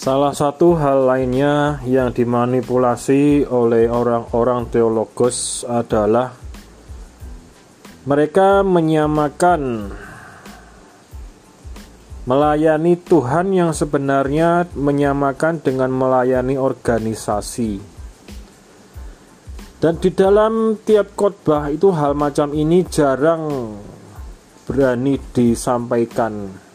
Salah satu hal lainnya yang dimanipulasi oleh orang-orang teologos adalah mereka menyamakan melayani Tuhan yang sebenarnya menyamakan dengan melayani organisasi. Dan di dalam tiap khotbah itu hal macam ini jarang berani disampaikan.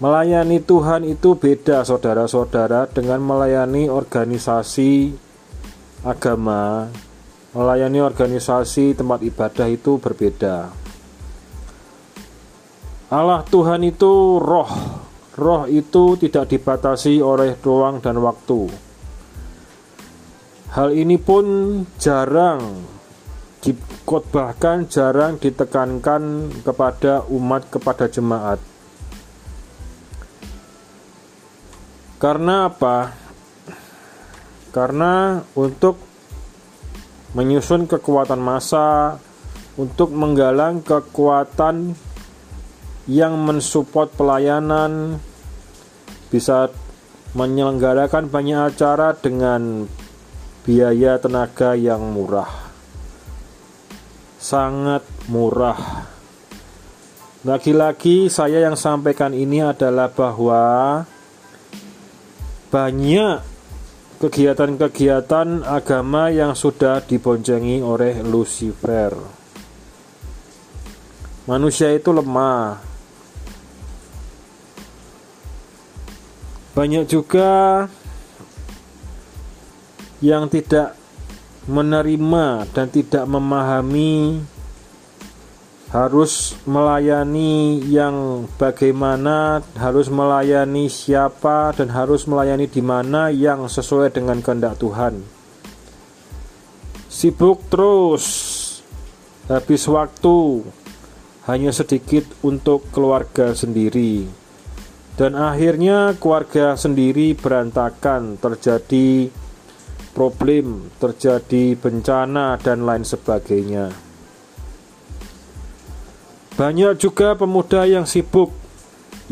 Melayani Tuhan itu beda saudara-saudara dengan melayani organisasi agama. Melayani organisasi tempat ibadah itu berbeda. Allah Tuhan itu roh. Roh itu tidak dibatasi oleh ruang dan waktu. Hal ini pun jarang dikotbahkan, jarang ditekankan kepada umat, kepada jemaat. Karena apa? Karena untuk menyusun kekuatan massa, untuk menggalang kekuatan yang mensupport pelayanan, bisa menyelenggarakan banyak acara dengan biaya tenaga yang murah. Sangat murah. Lagi-lagi saya yang sampaikan ini adalah bahwa banyak kegiatan-kegiatan agama yang sudah diboncengi oleh Lucifer. Manusia itu lemah. Banyak juga yang tidak menerima dan tidak memahami harus melayani yang bagaimana, harus melayani siapa, dan harus melayani di mana yang sesuai dengan kehendak Tuhan. Sibuk terus, habis waktu, hanya sedikit untuk keluarga sendiri, dan akhirnya keluarga sendiri berantakan, terjadi problem, terjadi bencana, dan lain sebagainya. Banyak juga pemuda yang sibuk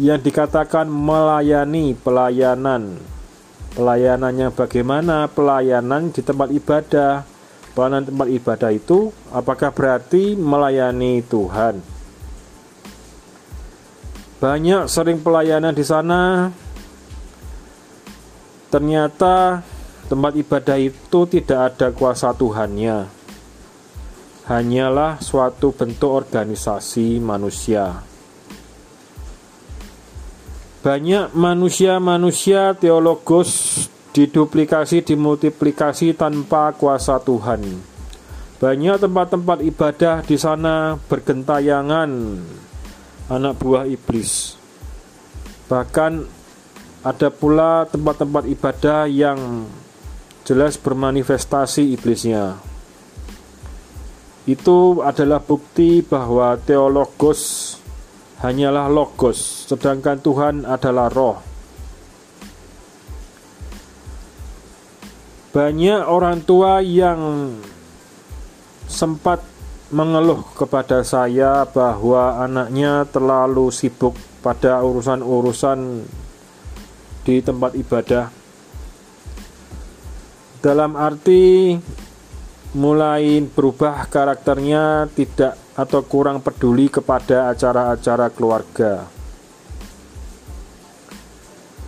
yang dikatakan melayani pelayanan. Pelayanannya bagaimana? Pelayanan di tempat ibadah. Pelayanan tempat ibadah itu apakah berarti melayani Tuhan? Banyak sering pelayanan di sana ternyata Tempat ibadah itu tidak ada kuasa Tuhannya, hanyalah suatu bentuk organisasi manusia. Banyak manusia-manusia teologos diduplikasi, dimultiplikasi tanpa kuasa Tuhan. Banyak tempat-tempat ibadah di sana bergentayangan anak buah iblis. Bahkan ada pula tempat-tempat ibadah yang jelas bermanifestasi iblisnya. Itu adalah bukti bahwa teologos hanyalah logos, sedangkan Tuhan adalah roh. Banyak orang tua yang sempat mengeluh kepada saya bahwa anaknya terlalu sibuk pada urusan-urusan di tempat ibadah dalam arti mulai berubah karakternya tidak atau kurang peduli kepada acara-acara keluarga.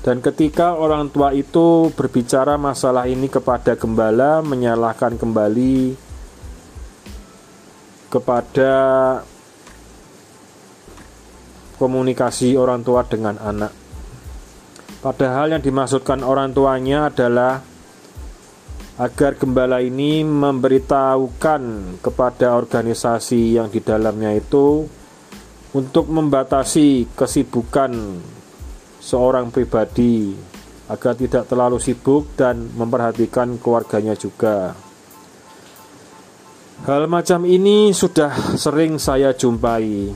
Dan ketika orang tua itu berbicara masalah ini kepada gembala, menyalahkan kembali kepada komunikasi orang tua dengan anak. Padahal yang dimaksudkan orang tuanya adalah agar gembala ini memberitahukan kepada organisasi yang di dalamnya itu untuk membatasi kesibukan seorang pribadi agar tidak terlalu sibuk dan memperhatikan keluarganya juga. Hal macam ini sudah sering saya jumpai,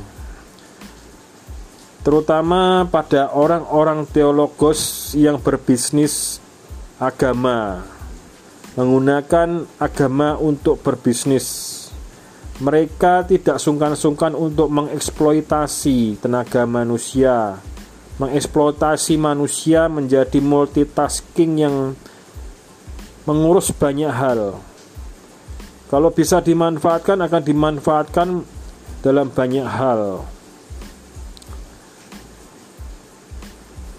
terutama pada orang-orang teologos yang berbisnis agama menggunakan agama untuk berbisnis. Mereka tidak sungkan-sungkan untuk mengeksploitasi tenaga manusia mengeksploitasi manusia menjadi multitasking yang mengurus banyak hal. Kalau bisa dimanfaatkan akan dimanfaatkan dalam banyak hal.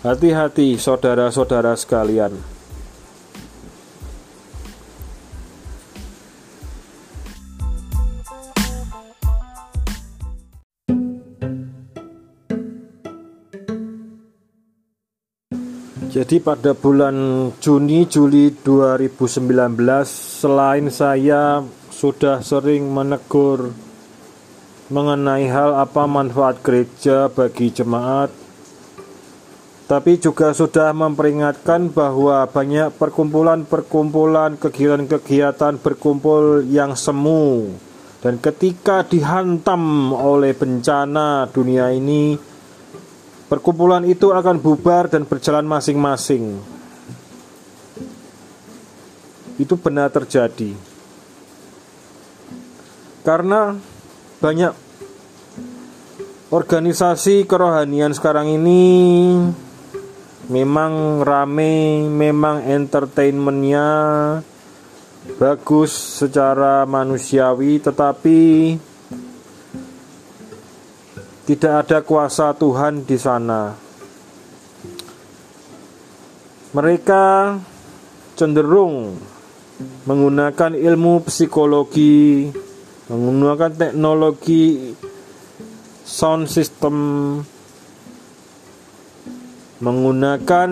Hati-hati saudara-saudara sekalian. Jadi pada bulan Juni Juli 2019 selain saya sudah sering menegur mengenai hal apa manfaat gereja bagi jemaat tapi juga sudah memperingatkan bahwa banyak perkumpulan-perkumpulan kegiatan-kegiatan berkumpul yang semu dan ketika dihantam oleh bencana dunia ini Perkumpulan itu akan bubar dan berjalan masing-masing. Itu benar terjadi. Karena banyak organisasi kerohanian sekarang ini memang rame, memang entertainmentnya bagus secara manusiawi, tetapi tidak ada kuasa Tuhan di sana. Mereka cenderung menggunakan ilmu psikologi, menggunakan teknologi sound system, menggunakan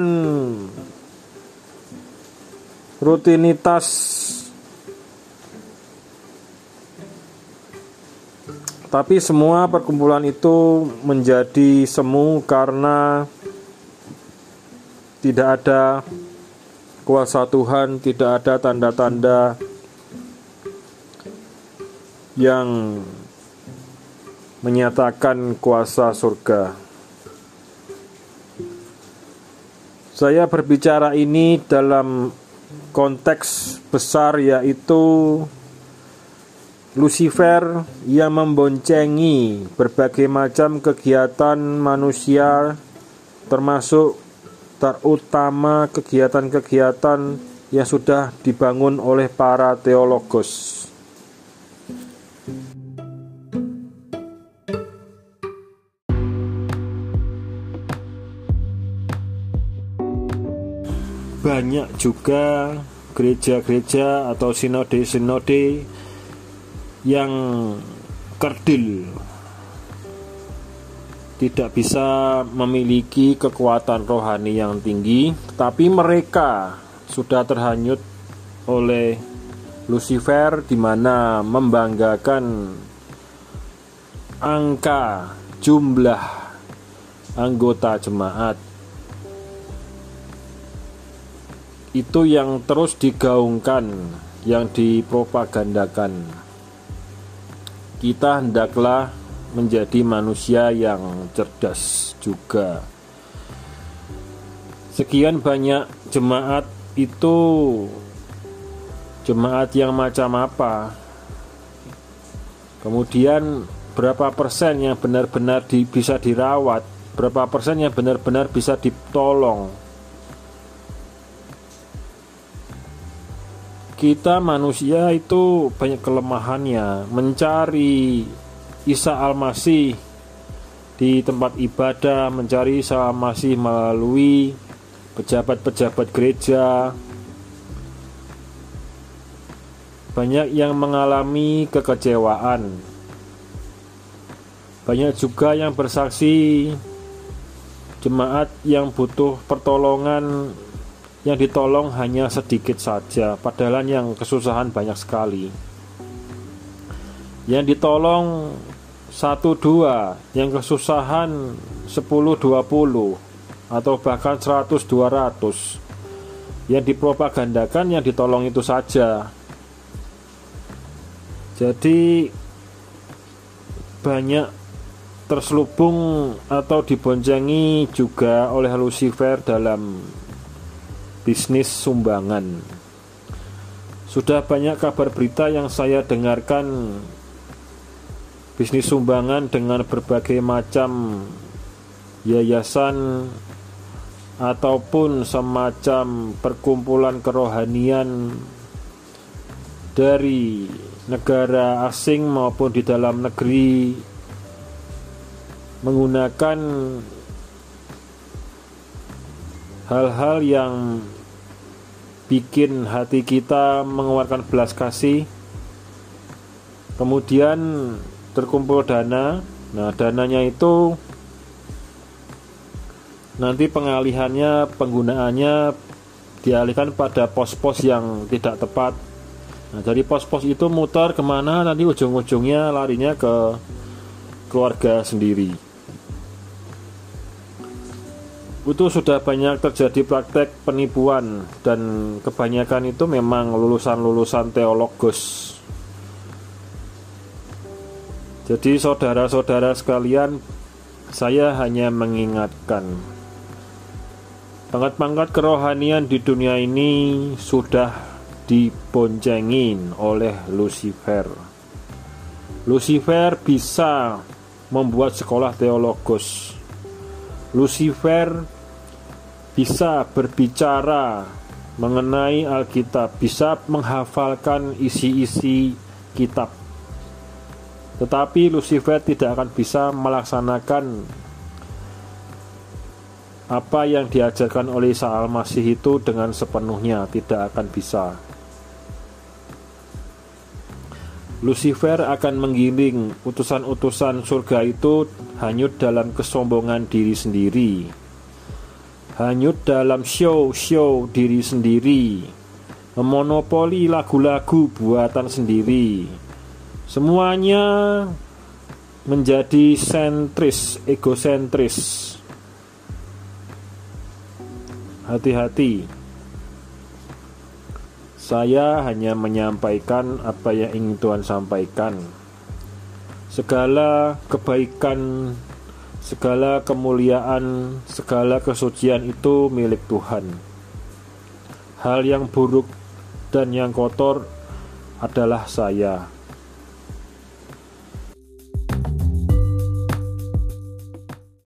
rutinitas Tapi semua perkumpulan itu menjadi semu karena tidak ada kuasa Tuhan, tidak ada tanda-tanda yang menyatakan kuasa surga. Saya berbicara ini dalam konteks besar yaitu Lucifer yang memboncengi berbagai macam kegiatan manusia termasuk terutama kegiatan-kegiatan yang sudah dibangun oleh para teologos. Banyak juga gereja-gereja atau sinode-sinode yang kerdil. Tidak bisa memiliki kekuatan rohani yang tinggi, tapi mereka sudah terhanyut oleh Lucifer di mana membanggakan angka jumlah anggota jemaat. Itu yang terus digaungkan, yang dipropagandakan kita hendaklah menjadi manusia yang cerdas juga. Sekian banyak jemaat itu jemaat yang macam apa? Kemudian berapa persen yang benar-benar di, bisa dirawat? Berapa persen yang benar-benar bisa ditolong? Kita manusia itu banyak kelemahannya. Mencari Isa Al-Masih di tempat ibadah mencari Isa Al-Masih melalui pejabat-pejabat gereja. Banyak yang mengalami kekecewaan. Banyak juga yang bersaksi jemaat yang butuh pertolongan yang ditolong hanya sedikit saja, padahal yang kesusahan banyak sekali. Yang ditolong satu dua, yang kesusahan sepuluh dua puluh atau bahkan seratus dua ratus. Yang dipropagandakan yang ditolong itu saja. Jadi banyak terselubung atau diboncengi juga oleh Lucifer dalam bisnis sumbangan. Sudah banyak kabar berita yang saya dengarkan bisnis sumbangan dengan berbagai macam yayasan ataupun semacam perkumpulan kerohanian dari negara asing maupun di dalam negeri menggunakan hal-hal yang bikin hati kita mengeluarkan belas kasih. Kemudian terkumpul dana. Nah dananya itu nanti pengalihannya penggunaannya dialihkan pada pos-pos yang tidak tepat. Nah dari pos-pos itu muter ke mana nanti ujung-ujungnya larinya ke keluarga sendiri itu sudah banyak terjadi praktek penipuan dan kebanyakan itu memang lulusan-lulusan teologos jadi saudara-saudara sekalian saya hanya mengingatkan Pangkat-pangkat kerohanian di dunia ini sudah diboncengin oleh Lucifer. Lucifer bisa membuat sekolah teologos. Lucifer bisa berbicara mengenai Alkitab, bisa menghafalkan isi-isi kitab. Tetapi Lucifer tidak akan bisa melaksanakan apa yang diajarkan oleh Isa Al-Masih itu dengan sepenuhnya tidak akan bisa. Lucifer akan menggiring utusan-utusan surga itu hanyut dalam kesombongan diri sendiri. Hanyut dalam show-show diri sendiri. Memonopoli lagu-lagu buatan sendiri. Semuanya menjadi sentris, egosentris hati-hati. Saya hanya menyampaikan apa yang ingin Tuhan sampaikan. Segala kebaikan, segala kemuliaan, segala kesucian itu milik Tuhan. Hal yang buruk dan yang kotor adalah saya.